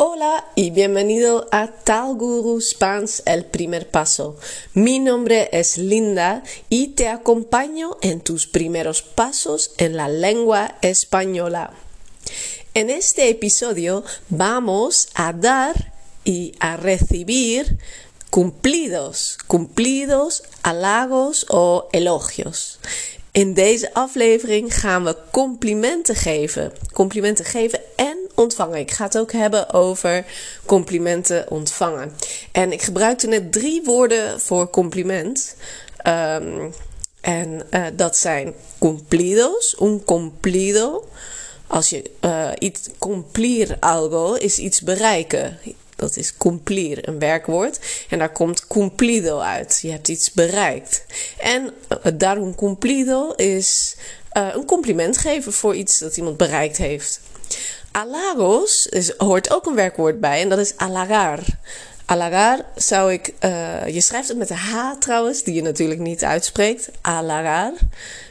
Hola y bienvenido a Tal Guru Spans El Primer Paso. Mi nombre es Linda y te acompaño en tus primeros pasos en la lengua española. En este episodio vamos a dar y a recibir cumplidos, cumplidos, halagos o elogios. In deze aflevering gaan we complimenten geven. Complimenten geven en ontvangen. Ik ga het ook hebben over complimenten ontvangen. En ik gebruikte net drie woorden voor compliment. Um, en uh, dat zijn cumplidos, un cumplido. Als je uh, iets cumplir algo is iets bereiken. Dat is cumplir, een werkwoord. En daar komt cumplido uit. Je hebt iets bereikt. En uh, daarom cumplido is een compliment geven voor iets dat iemand bereikt heeft. Alagos is, hoort ook een werkwoord bij en dat is alagar. Alagar zou ik. Uh, je schrijft het met de H trouwens, die je natuurlijk niet uitspreekt. Alagar.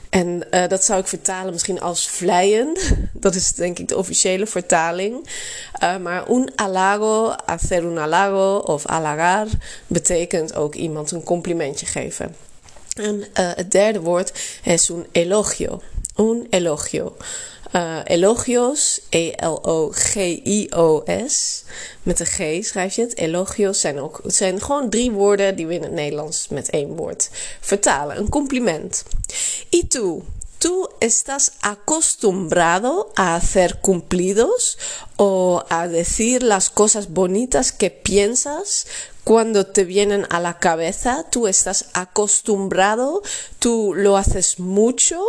En uh, dat zou ik vertalen misschien als vleien. Dat is denk ik de officiële vertaling. Uh, maar un halago, hacer un halago of halagar betekent ook iemand een complimentje geven. En het derde woord is un elogio. Un elogio. Uh, elogios, E-L-O-G-I-O-S. Met een G schrijf je het. Elogios zijn ook het zijn gewoon drie woorden die we in het Nederlands met één woord vertalen. Een compliment. Y tú, ¿Tú estás acostumbrado a hacer cumplidos o a decir las cosas bonitas que piensas cuando te vienen a la cabeza? ¿Tú estás acostumbrado? ¿Tú lo haces mucho?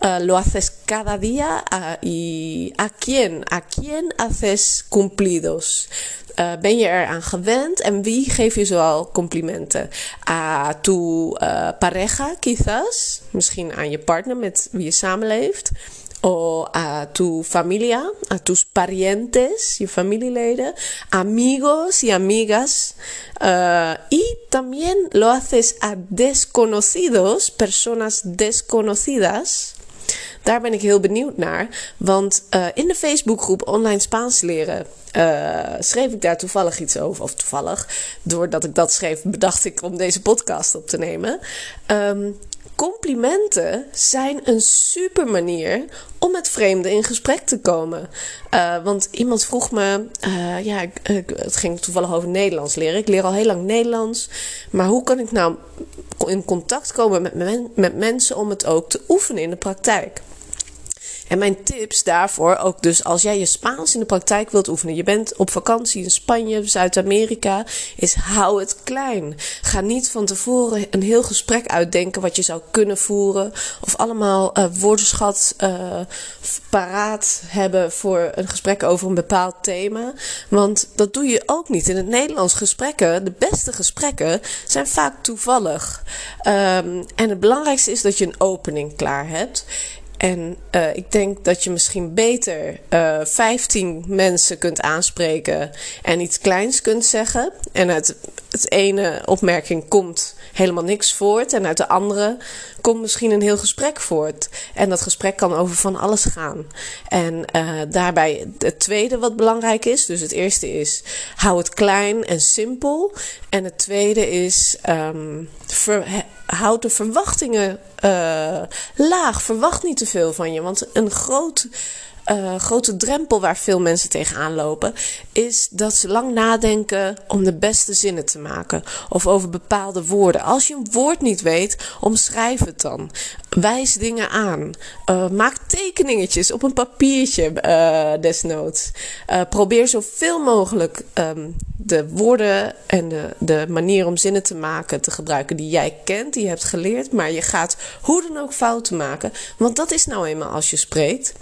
Uh, ¿Lo haces cada día? Uh, ¿Y a quién? ¿A quién haces cumplidos? Uh, ben je eraan gewend en wie geef je zoal complimenten? A tu pareja, quizás, misschien aan je partner met wie je samenleeft. O a tu familia, a tus parientes, je familieleden, amigos y amigas. Uh, y también lo haces a desconocidos, personas desconocidas. Daar ben ik heel benieuwd naar. Want uh, in de Facebookgroep Online Spaans leren uh, schreef ik daar toevallig iets over. Of toevallig, doordat ik dat schreef, bedacht ik om deze podcast op te nemen. Um, complimenten zijn een super manier om met vreemden in gesprek te komen. Uh, want iemand vroeg me, uh, ja, ik, het ging toevallig over Nederlands leren. Ik leer al heel lang Nederlands. Maar hoe kan ik nou in contact komen met, met mensen om het ook te oefenen in de praktijk? En mijn tips daarvoor, ook dus als jij je Spaans in de praktijk wilt oefenen, je bent op vakantie in Spanje, Zuid-Amerika, is hou het klein. Ga niet van tevoren een heel gesprek uitdenken wat je zou kunnen voeren, of allemaal uh, woordenschat uh, paraat hebben voor een gesprek over een bepaald thema. Want dat doe je ook niet. In het Nederlands gesprekken, de beste gesprekken, zijn vaak toevallig. Um, en het belangrijkste is dat je een opening klaar hebt. En uh, ik denk dat je misschien beter uh, 15 mensen kunt aanspreken en iets kleins kunt zeggen. En uit het ene opmerking komt helemaal niks voort. En uit de andere komt misschien een heel gesprek voort. En dat gesprek kan over van alles gaan. En uh, daarbij het tweede wat belangrijk is. Dus het eerste is hou het klein en simpel. En het tweede is um, houd de verwachtingen uh, laag. Verwacht niet te veel van je. Want een groot uh, grote drempel waar veel mensen tegenaan lopen, is dat ze lang nadenken om de beste zinnen te maken of over bepaalde woorden. Als je een woord niet weet, omschrijf het dan. Wijs dingen aan. Uh, maak tekeningetjes op een papiertje, uh, desnoods. probeer zoveel mogelijk um, de woorden en de, de manier om zinnen te maken te gebruiken die jij kent, die je hebt geleerd, maar je gaat hoe dan ook fouten maken, want dat is nou eenmaal als je spreekt.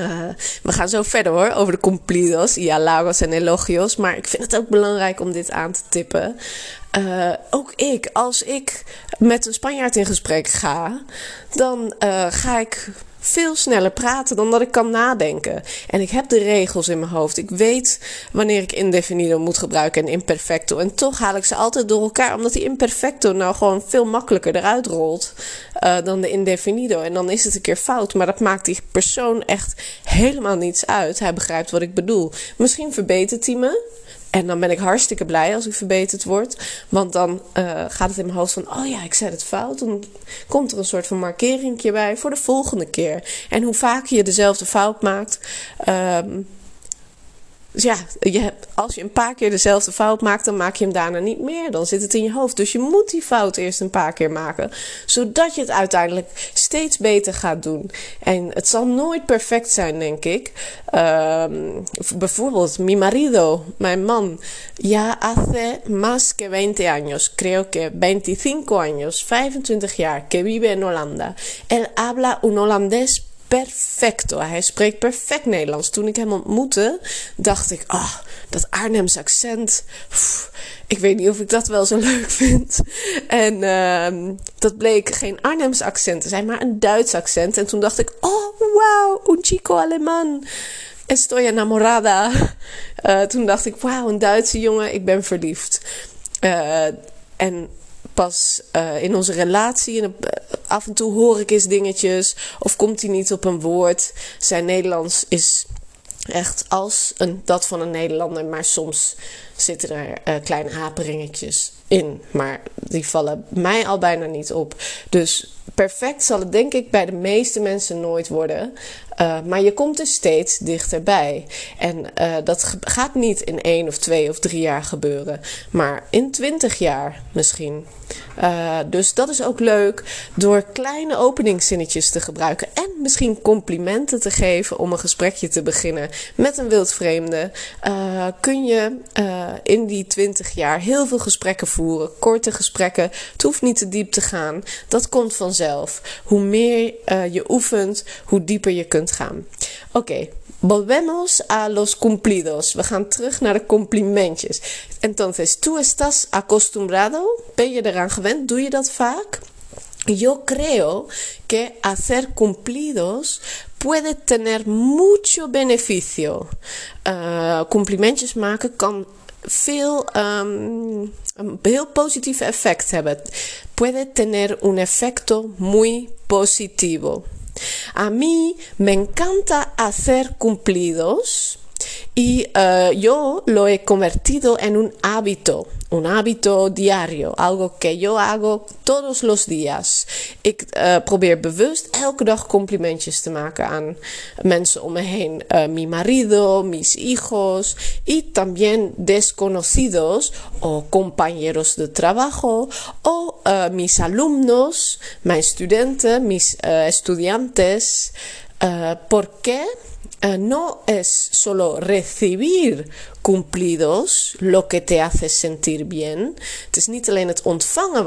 Uh, we gaan zo verder hoor, over de cumplidos, ja, lagos en elogios. Maar ik vind het ook belangrijk om dit aan te tippen. Uh, ook ik, als ik met een Spanjaard in gesprek ga, dan uh, ga ik veel sneller praten dan dat ik kan nadenken. En ik heb de regels in mijn hoofd. Ik weet wanneer ik indefinido moet gebruiken en imperfecto. En toch haal ik ze altijd door elkaar, omdat die imperfecto nou gewoon veel makkelijker eruit rolt uh, dan de indefinido. En dan is het een keer fout, maar dat maakt die persoon echt helemaal niets uit. Hij begrijpt wat ik bedoel. Misschien verbetert hij me. En dan ben ik hartstikke blij als ik verbeterd word. Want dan uh, gaat het in mijn hoofd van: oh ja, ik zei het fout. Dan komt er een soort van markeringje bij voor de volgende keer. En hoe vaker je dezelfde fout maakt. Um, dus ja, als je een paar keer dezelfde fout maakt, dan maak je hem daarna niet meer. Dan zit het in je hoofd. Dus je moet die fout eerst een paar keer maken, zodat je het uiteindelijk steeds beter gaat doen. En het zal nooit perfect zijn, denk ik. Um, bijvoorbeeld, mi marido, mijn man, ja hace más que 20 años, creo que 25 años, 25 jaar, que vive en Holanda. Él habla un holandés perfecto. Hij spreekt perfect Nederlands. Toen ik hem ontmoette, dacht ik, ah, oh, dat Arnhems accent. ik weet niet of ik dat wel zo leuk vind. En uh, dat bleek geen Arnhems accent te zijn, maar een Duits accent. En toen dacht ik, oh, wow, un chico alemán. Estoy enamorada. Uh, toen dacht ik, wauw, een Duitse jongen, ik ben verliefd. Uh, en pas uh, in onze relatie. En, uh, af en toe hoor ik eens dingetjes. Of komt hij niet op een woord. Zijn Nederlands is echt als een, dat van een Nederlander. Maar soms zitten er uh, kleine haperingetjes in. Maar die vallen mij al bijna niet op. Dus perfect zal het denk ik bij de meeste mensen nooit worden. Uh, maar je komt er steeds dichterbij. En uh, dat gaat niet in één of twee of drie jaar gebeuren. Maar in twintig jaar misschien. Uh, dus dat is ook leuk door kleine openingszinnetjes te gebruiken. En misschien complimenten te geven om een gesprekje te beginnen met een wildvreemde. kun je in die twintig jaar heel veel gesprekken voeren. Korte gesprekken. Het hoeft niet te diep te gaan. Dat komt vanzelf. Hoe meer je oefent, hoe dieper je kunt gaan. Oké, volvemos a los cumplidos. We gaan terug naar de complimentjes. Entonces, tú estás acostumbrado? Ben je eraan gewend? Doe je dat? Yo creo que hacer cumplidos puede tener mucho beneficio. Uh, complimentjes maken kan veel, um, een heel effect. Puede tener un efecto muy positivo. A mí me encanta hacer cumplidos y uh, yo lo he convertido en un hábito. un hábito diario, algo que yo hago todos los días. Ik uh, probeer bewust elke dag complimentjes te maken aan mensen om me heen. Uh, mi marido, mis hijos y también desconocidos o compañeros de trabajo o mis alumnos, mijn studenten, mis estudiantes. ¿Por qué? Uh, no es solo recibir cumplidos lo que te hace sentir bien. Het is niet alleen het ontvangen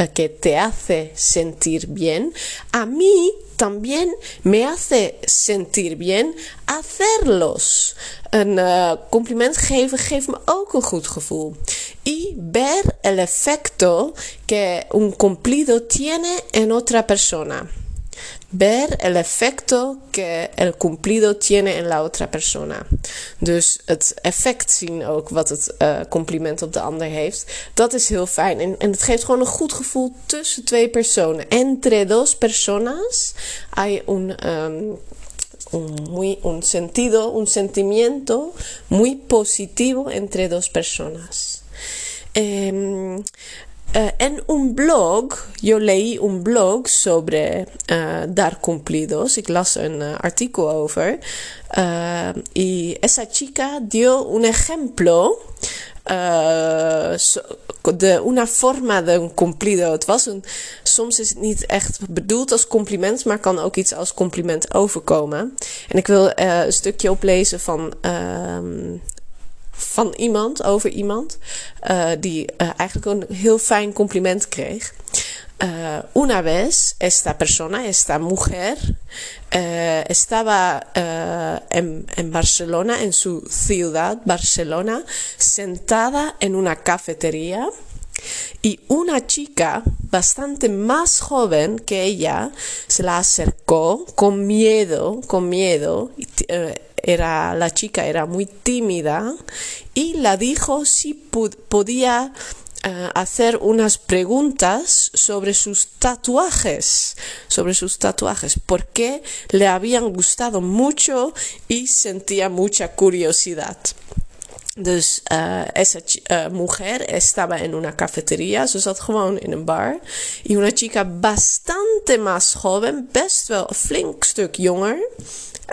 uh, que te hace sentir bien. A mí también me hace sentir bien hacerlos. Een uh, compliment geven geeft me ook een goed. Y ver el efecto que un cumplido tiene en otra persona. Ver el efecto que el cumplido tiene en la otra persona. Dus het effect zien ook wat het uh, compliment op de ander heeft. Dat is heel fijn. En, en het geeft gewoon een goed gevoel tussen twee personen. Entre dos personas hay un. Um, un, muy, un sentido, un sentimiento muy positivo entre dos personas. Um, Uh, en un blog, yo leí un blog sobre uh, dar cumplidos. Ik las een uh, artikel over. y esa chica dio un ejemplo de una forma de un cumplido. Het was een, soms is het niet echt bedoeld als compliment, maar kan ook iets als compliment overkomen. En ik wil een stukje oplezen van ehm, van iemand over iemand uh, die uh, eigenlijk een heel fijn compliment kreeg. Uh, una vez esta persona, esta mujer, estaba en, en, Barcelona, en su ciudad, Barcelona, sentada en una cafetería Y una chica bastante más joven que ella se la acercó con miedo, con miedo. Eh, era, la chica era muy tímida y la dijo si podía eh, hacer unas preguntas sobre sus tatuajes, sobre sus tatuajes, porque le habían gustado mucho y sentía mucha curiosidad. Dus uh, esa uh, mujer estaba en una cafetería, ze zat gewoon in een bar. Y una chica bastante más joven, best wel flink stuk jonger,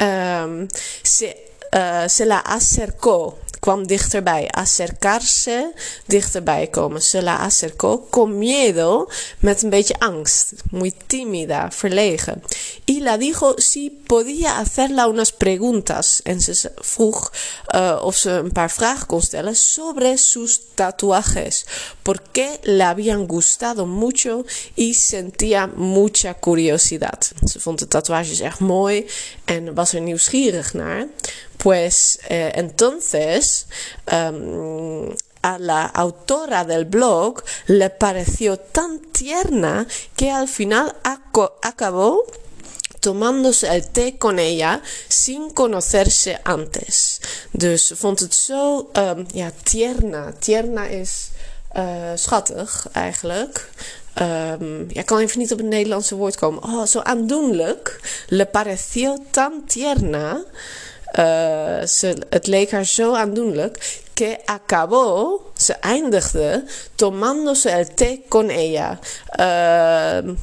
um, se, uh, se la acercó kwam dichterbij. Acercarse, dichterbij komen. Se la acercó con miedo, met een beetje angst. Muy tímida, verlegen. Y la dijo si podía hacerla unas preguntas. En ze vroeg uh, of ze een paar vragen kon stellen sobre sus tatuajes. Por qué le habían gustado mucho y sentía mucha curiosidad. Ze vond de tatuajes echt mooi en was er nieuwsgierig naar. Pues eh, entonces um, a la autora del blog le pareció tan tierna que al final acabó tomándose el té con ella sin conocerse antes. Dus vond het zo um, ja, tierna. Tierna is uh, schattig eigenlijk. Um, ja, kan even niet op het Nederlandse woord komen. Oh, zo aandoenlijk. Le pareció tan tierna. Uh, ze, het leek haar zo aandoenlijk. Que acabó, ze eindigde, tomándose el té con ella. Uh,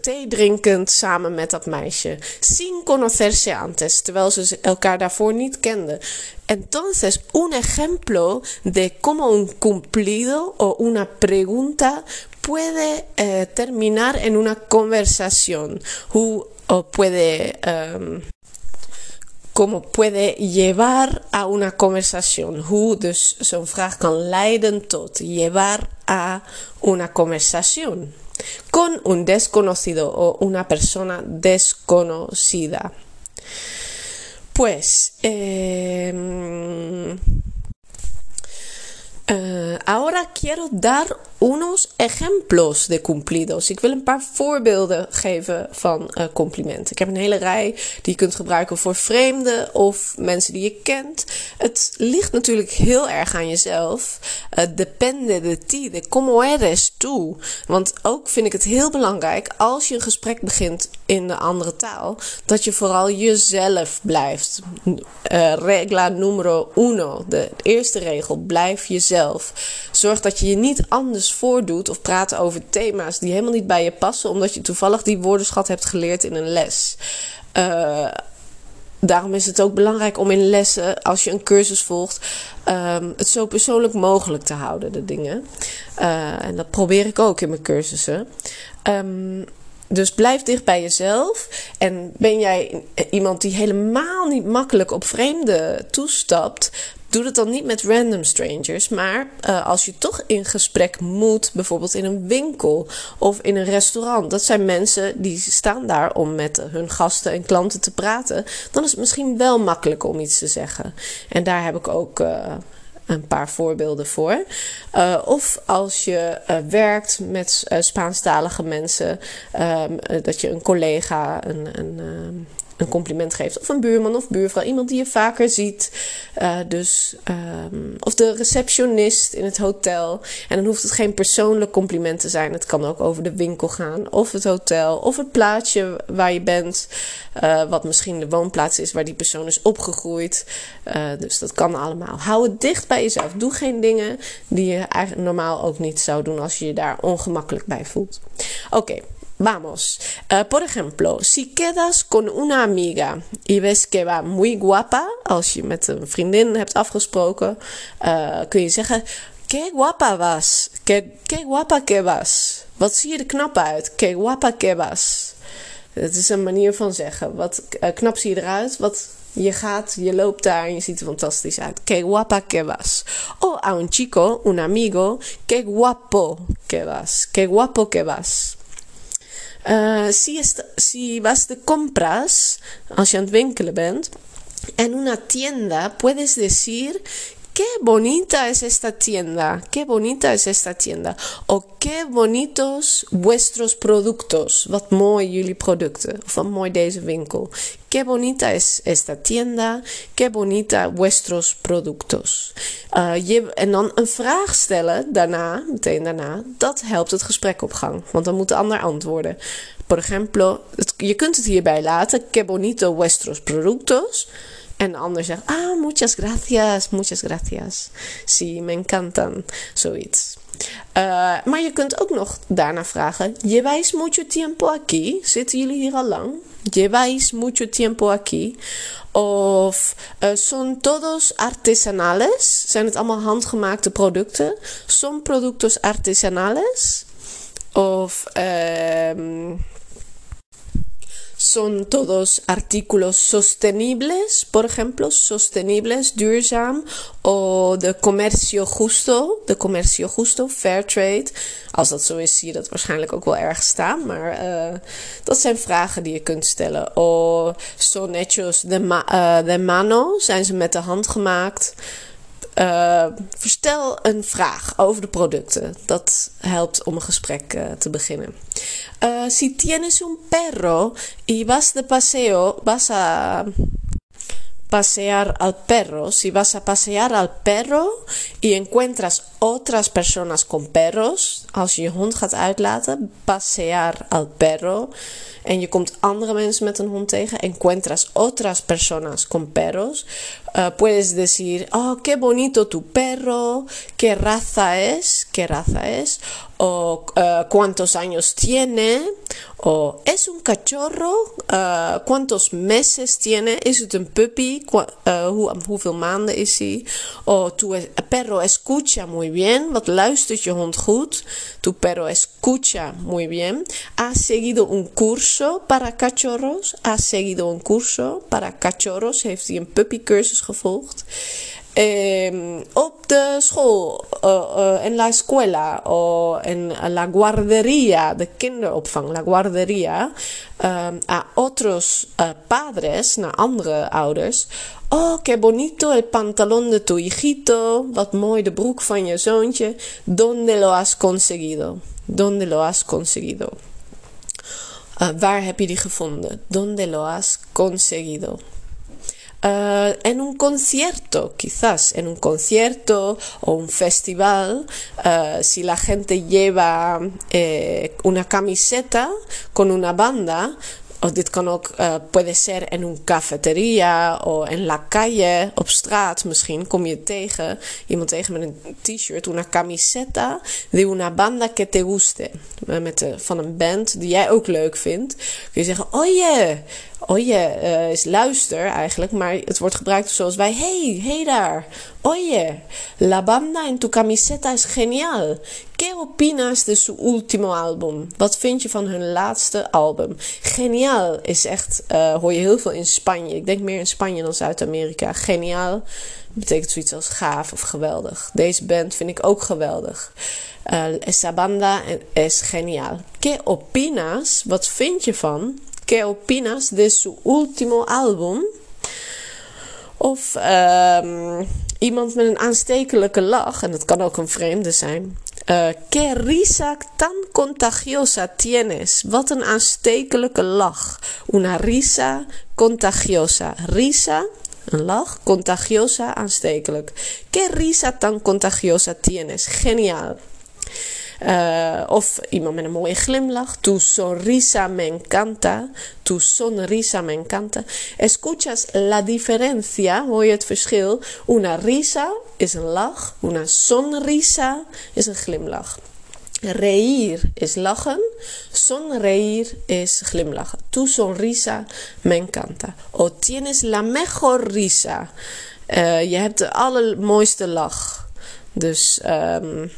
thee drinkend samen met dat meisje. Sin conocerse antes, terwijl ze elkaar daarvoor niet kenden. Entonces, un ejemplo de cómo un cumplido o una pregunta puede eh, terminar en una conversación. Hoe, o puede. Um, cómo puede llevar a una conversación. Hoe dus zo'n vraag leiden tot llevar a una conversación con un desconocido o una persona desconocida. Pues eh, uh, ahora quiero dar unos ejemplos de cumplidos. Ik wil een paar voorbeelden geven van uh, complimenten. Ik heb een hele rij die je kunt gebruiken voor vreemden of mensen die je kent. Het ligt natuurlijk heel erg aan jezelf. Uh, depende de ti, de como eres tú. Want ook vind ik het heel belangrijk als je een gesprek begint in de andere taal, dat je vooral jezelf blijft. Uh, regla numero uno, de eerste regel, blijf jezelf. Zorg dat je je niet anders voordoet of praten over thema's die helemaal niet bij je passen, omdat je toevallig die woordenschat hebt geleerd in een les. Uh, daarom is het ook belangrijk om in lessen, als je een cursus volgt, um, het zo persoonlijk mogelijk te houden, de dingen. Uh, en dat probeer ik ook in mijn cursussen. Um, dus blijf dicht bij jezelf. En ben jij iemand die helemaal niet makkelijk op vreemden toestapt, Doe het dan niet met random strangers, maar uh, als je toch in gesprek moet, bijvoorbeeld in een winkel of in een restaurant, dat zijn mensen die staan daar om met hun gasten en klanten te praten, dan is het misschien wel makkelijk om iets te zeggen. En daar heb ik ook. Uh, een paar voorbeelden voor. Uh, of als je uh, werkt met uh, Spaanstalige mensen, um, dat je een collega, een, een een compliment geeft. Of een buurman of buurvrouw, iemand die je vaker ziet. Uh, dus, um, of de receptionist in het hotel. En dan hoeft het geen persoonlijk compliment te zijn. Het kan ook over de winkel gaan, of het hotel, of het plaatsje waar je bent. Uh, wat misschien de woonplaats is waar die persoon is opgegroeid. Uh, dus dat kan allemaal. Hou het dicht bij jezelf. Doe geen dingen die je eigenlijk normaal ook niet zou doen als je je daar ongemakkelijk bij voelt. Oké. Vamos, uh, por ejemplo, si quedas con una amiga y ves que va muy guapa, als je met een vriendin hebt afgesproken, uh, kun je zeggen: Que guapa vas, que, que guapa que vas. Wat zie je er knap uit? Que guapa que vas. Het is een manier van zeggen. Wat uh, knap zie je eruit? Wat je gaat, je loopt daar en je ziet er fantastisch uit. Que guapa que vas. O a un chico, un amigo, que guapo que vas. Que guapo que vas. Uh, si, vas de compras, als je aan het en una tienda, puedes decir qué bonita es esta tienda, qué bonita es esta tienda. O qué bonitos vuestros productos, wat mooi jullie producten, of wat mooi deze winkel. Qué bonita es esta tienda, qué bonita vuestros productos. Uh, je, en dan een vraag stellen daarna, meteen daarna, dat helpt het gesprek op gang. Want dan moet de ander antwoorden. Por ejemplo, je kunt het hierbij laten, qué bonito vuestros productos. En de ander zegt, ah, muchas gracias, muchas gracias. Sí, me encantan, zoiets. Uh, maar je kunt ook nog daarna vragen, ¿lleváis mucho tiempo aquí? Zitten jullie hier al lang? ¿Lleváis mucho tiempo aquí? Of uh, son todos artesanales? Zijn het allemaal handgemaakte producten? Son productos artesanales? Of... Uh, son todos artículos sostenibles, por ejemplo, sostenibles, duurzaam, o de comercio justo, de comercio justo, fair trade. Als dat zo is, zie je dat waarschijnlijk ook wel erg staan, maar uh, dat zijn vragen die je kunt stellen. O son hechos de, ma uh, de mano, zijn ze met de hand gemaakt. Uh, verstel een vraag over de producten. Dat helpt om een gesprek uh, te beginnen. Uh, si tienes un perro y vas de paseo, vas a pasear al perro. Si vas a pasear al perro y encuentras otras personas con perros, als je hond gaat uitlaten, pasear al perro. En je komt andere encuentras otras personas con perros, uh, puedes decir, oh, qué bonito tu perro, qué raza es, qué raza es, o uh, cuántos años tiene, o es un cachorro, uh, cuántos meses tiene, is het een puppy, hoe, hoeveel maanden is hij, o tu perro escucha muy bien, wat luistert je hond goed, tu perro escucha muy bien, ha seguido un curso para cachorros, ha seguido un curso para cachorros, heeft hij een puppycursus gevolgd. Eh, op de school, uh, uh, la escuela, o en la guardería, de kinderopvang, la guardería, a otros padres, naar andere ouders. Oh, qué bonito el pantalón de tu hijito, wat mooi de broek van je zoontje. ¿Dónde lo has conseguido? ¿Dónde lo has conseguido? waar heb je die gevonden? ¿Dónde lo has conseguido? Uh, en un concierto, quizás en un concierto o un festival, uh, si la gente lleva eh, una camiseta con una banda, Of dit kan ook, uh, puede ser en een cafeteria of en la calle, op straat misschien, kom je tegen, iemand tegen met een t-shirt, una camiseta de una banda que te guste. Met de, van een band die jij ook leuk vindt. Kun je zeggen, oye, oye, uh, is luister eigenlijk, maar het wordt gebruikt zoals wij, hey, hey daar, oye, la banda en tu camiseta is genial. ¿Qué opinas de su último album? Wat vind je van hun laatste album? Geniaal is echt, uh, hoor je heel veel in Spanje. Ik denk meer in Spanje dan Zuid-Amerika. Geniaal betekent zoiets als gaaf of geweldig. Deze band vind ik ook geweldig. Uh, esa banda es genial. ¿Qué opinas? Wat vind je van? ¿Qué opinas de su último album? Of um, iemand met een aanstekelijke lach, en dat kan ook een vreemde zijn. Uh, ¿Qué risa tan contagiosa tienes? Wat een aanstekelijke lach. Una risa contagiosa. Risa, een lach. Contagiosa, aanstekelijk. ¿Qué risa tan contagiosa tienes? Geniaal. Uh, of iemand met een mooie glimlach. Tu sonrisa me encanta. Tu sonrisa me encanta. Escuchas la diferencia. Hoor je het verschil? Una risa is een lach. Una sonrisa is een glimlach. Reír is lachen. Sonreír is glimlachen. Tu sonrisa me encanta. O tienes la mejor risa. Uh, je hebt de allermooiste lach. Dus um,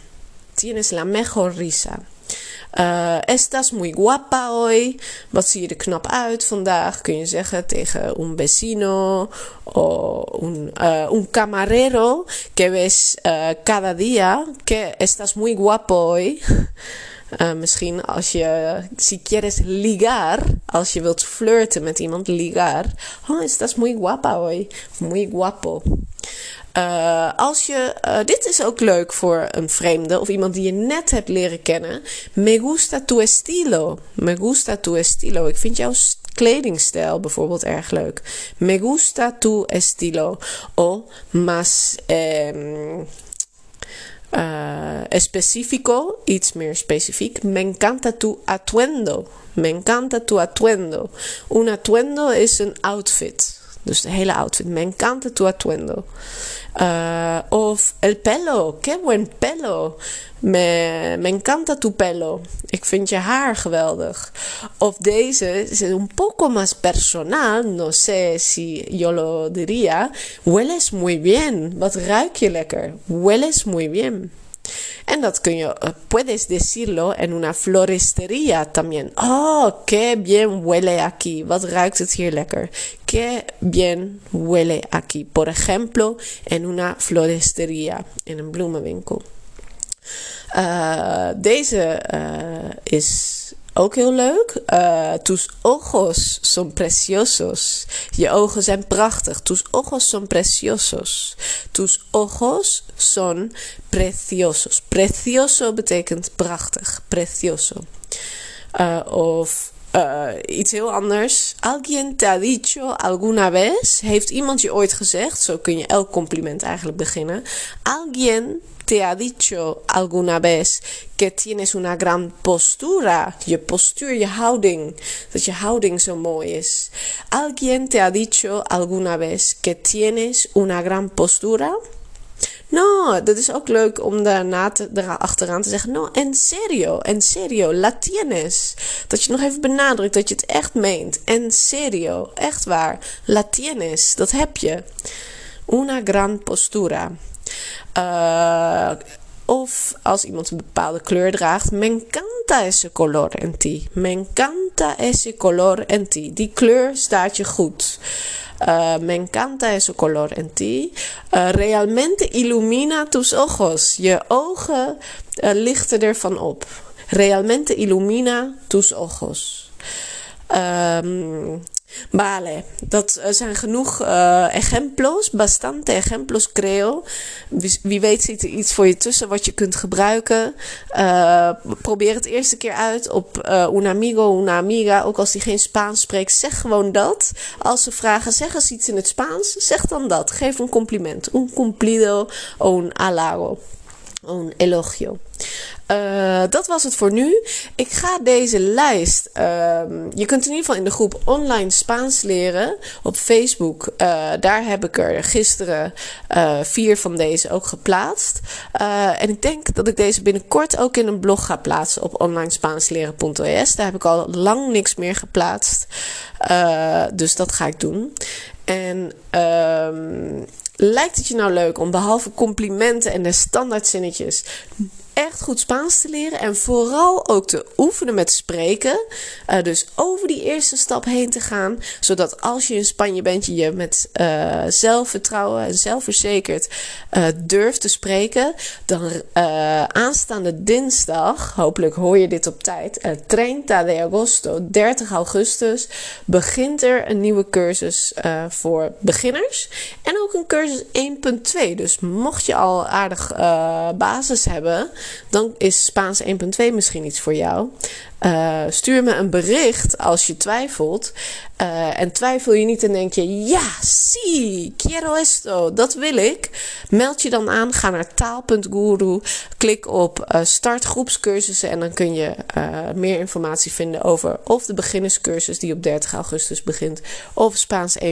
tienes la mejor risa. Uh, estás muy guapa hoy. Wat zie je er knap uit vandaag? Kun je zeggen tegen un vecino o un, uh, un camarero que ves uh, cada día que estás muy guapo hoy. Uh, misschien als je, si quieres ligar, als je wilt flirten met iemand, ligar. Oh, estás muy guapa hoy. Muy guapo. Uh, als je, uh, dit is ook leuk voor een vreemde of iemand die je net hebt leren kennen. Me gusta tu estilo. Me gusta tu estilo. Ik vind jouw kledingstijl bijvoorbeeld erg leuk. Me gusta tu estilo. O más eh, uh, específico, iets meer specifiek. Me encanta tu atuendo. Me encanta tu atuendo. Un atuendo is een outfit. Dus de hele outfit. Me encanta tu atuendo. Uh, of el pelo. Qué buen pelo. Me, me encanta tu pelo. Ik vind je haar geweldig. Of deze is un poco más personal. No sé si yo lo diría. Hueles muy bien. Wat ruik je lekker? Hueles muy bien. En dat kun je, uh, puedes decirlo en una floristería también. Oh, qué bien huele aquí. Wat ruikt het hier lekker? Qué bien huele aquí. Por ejemplo, en una floristería, in een bloemenwinkel. Uh, deze uh, is ook heel leuk. Uh, tus ojos son preciosos. Je ogen zijn prachtig. Tus ojos son preciosos. Tus ojos son preciosos. Precioso betekent prachtig. Precioso. Uh, of uh, iets heel anders. Alguien te ha dicho alguna vez? Heeft iemand je ooit gezegd? Zo kun je elk compliment eigenlijk beginnen. Alguien te ha dicho alguna vez que tienes una gran postura? Je postuur, je houding. Dat je houding zo mooi is. Alguien te ha dicho alguna vez que tienes una gran postura? No, dat is ook leuk om daarna te, achteraan te zeggen. No, en serio, en serio, la tienes. Dat je nog even benadrukt dat je het echt meent. En serio, echt waar. La tienes, dat heb je. Una gran postura. Uh, of als iemand een bepaalde kleur draagt. Me encanta ese color en ti. Me encanta ese color en ti. Die kleur staat je goed. Uh, me encanta ese color en ti. Uh, realmente ilumina tus ojos. Je ogen uh, lichten ervan op. Realmente ilumina tus ojos. Um, Vale, dat eh, zijn genoeg uh, ejemplos, bastante ejemplos creo. Wie, weet zit er iets voor je tussen wat je kunt gebruiken. Uh, probeer het eerste keer uit op un amigo, una amiga. Ook als die geen Spaans spreekt, zeg gewoon dat. Als ze vragen, zeg eens iets in het Spaans, zeg dan dat. Geef een compliment. Un cumplido un halago. Un elogio. Uh, dat was het voor nu. Ik ga deze lijst. Uh, je kunt in ieder geval in de groep online Spaans leren op Facebook. Uh, daar heb ik er gisteren eh, vier van deze ook geplaatst. en ik denk dat ik deze binnenkort ook in een blog ga plaatsen op onlinespaansLeren.es. Daar heb ik al lang niks meer geplaatst. dus dat ga ik doen. En ehm, lijkt het je nou leuk om behalve complimenten en de standaardzinnetjes echt goed Spaans te leren en vooral ook te oefenen met spreken. Uh, dus over die eerste stap heen te gaan, zodat als je in Spanje bent, je je met uh, zelfvertrouwen en zelfverzekerd uh, durft te spreken. Dan aanstaande dinsdag, hopelijk hoor je dit op tijd, 30 de agosto, 30 augustus, begint er een nieuwe cursus voor beginners. En ook een cursus 1.2. Dus mocht je al aardig basis hebben dan is Spaans 1.2 misschien iets voor jou. Uh, stuur me een bericht als je twijfelt. Uh, en twijfel je niet en denk je: ja, sí, quiero esto, dat wil ik. Meld je dan aan, ga naar taal.guru, klik op uh, start groepscursussen en dan kun je meer informatie vinden over of de beginnerscursus die op 30 augustus begint, of Spaans 1.2.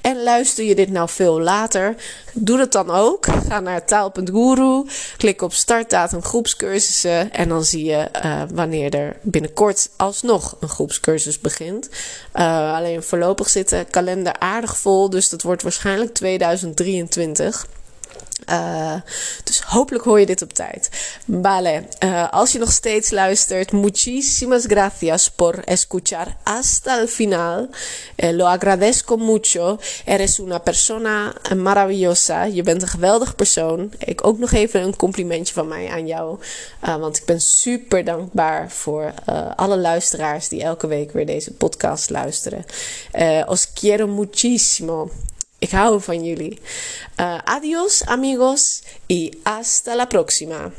En luister je dit nou veel later, doe dat dan ook. Ga naar taal.guru, klik op startdatum groepscursussen en dan zie je wanneer er binnenkort alsnog een groepscursus begint. Uh, alleen voorlopig zit de kalender aardig vol, dus dat wordt waarschijnlijk 2023. Uh, dus hopelijk hoor je dit op tijd. Vale, uh, als je nog steeds luistert, muchísimas gracias por escuchar hasta el final. Eh, lo agradezco mucho. Eres una persona maravillosa. Je bent een geweldig persoon. Ik ook nog even een complimentje van mij aan jou. Uh, want ik ben super dankbaar voor alle luisteraars die elke week weer deze podcast luisteren. os quiero muchísimo. Ik hou van jullie. Adios amigos y hasta la próxima.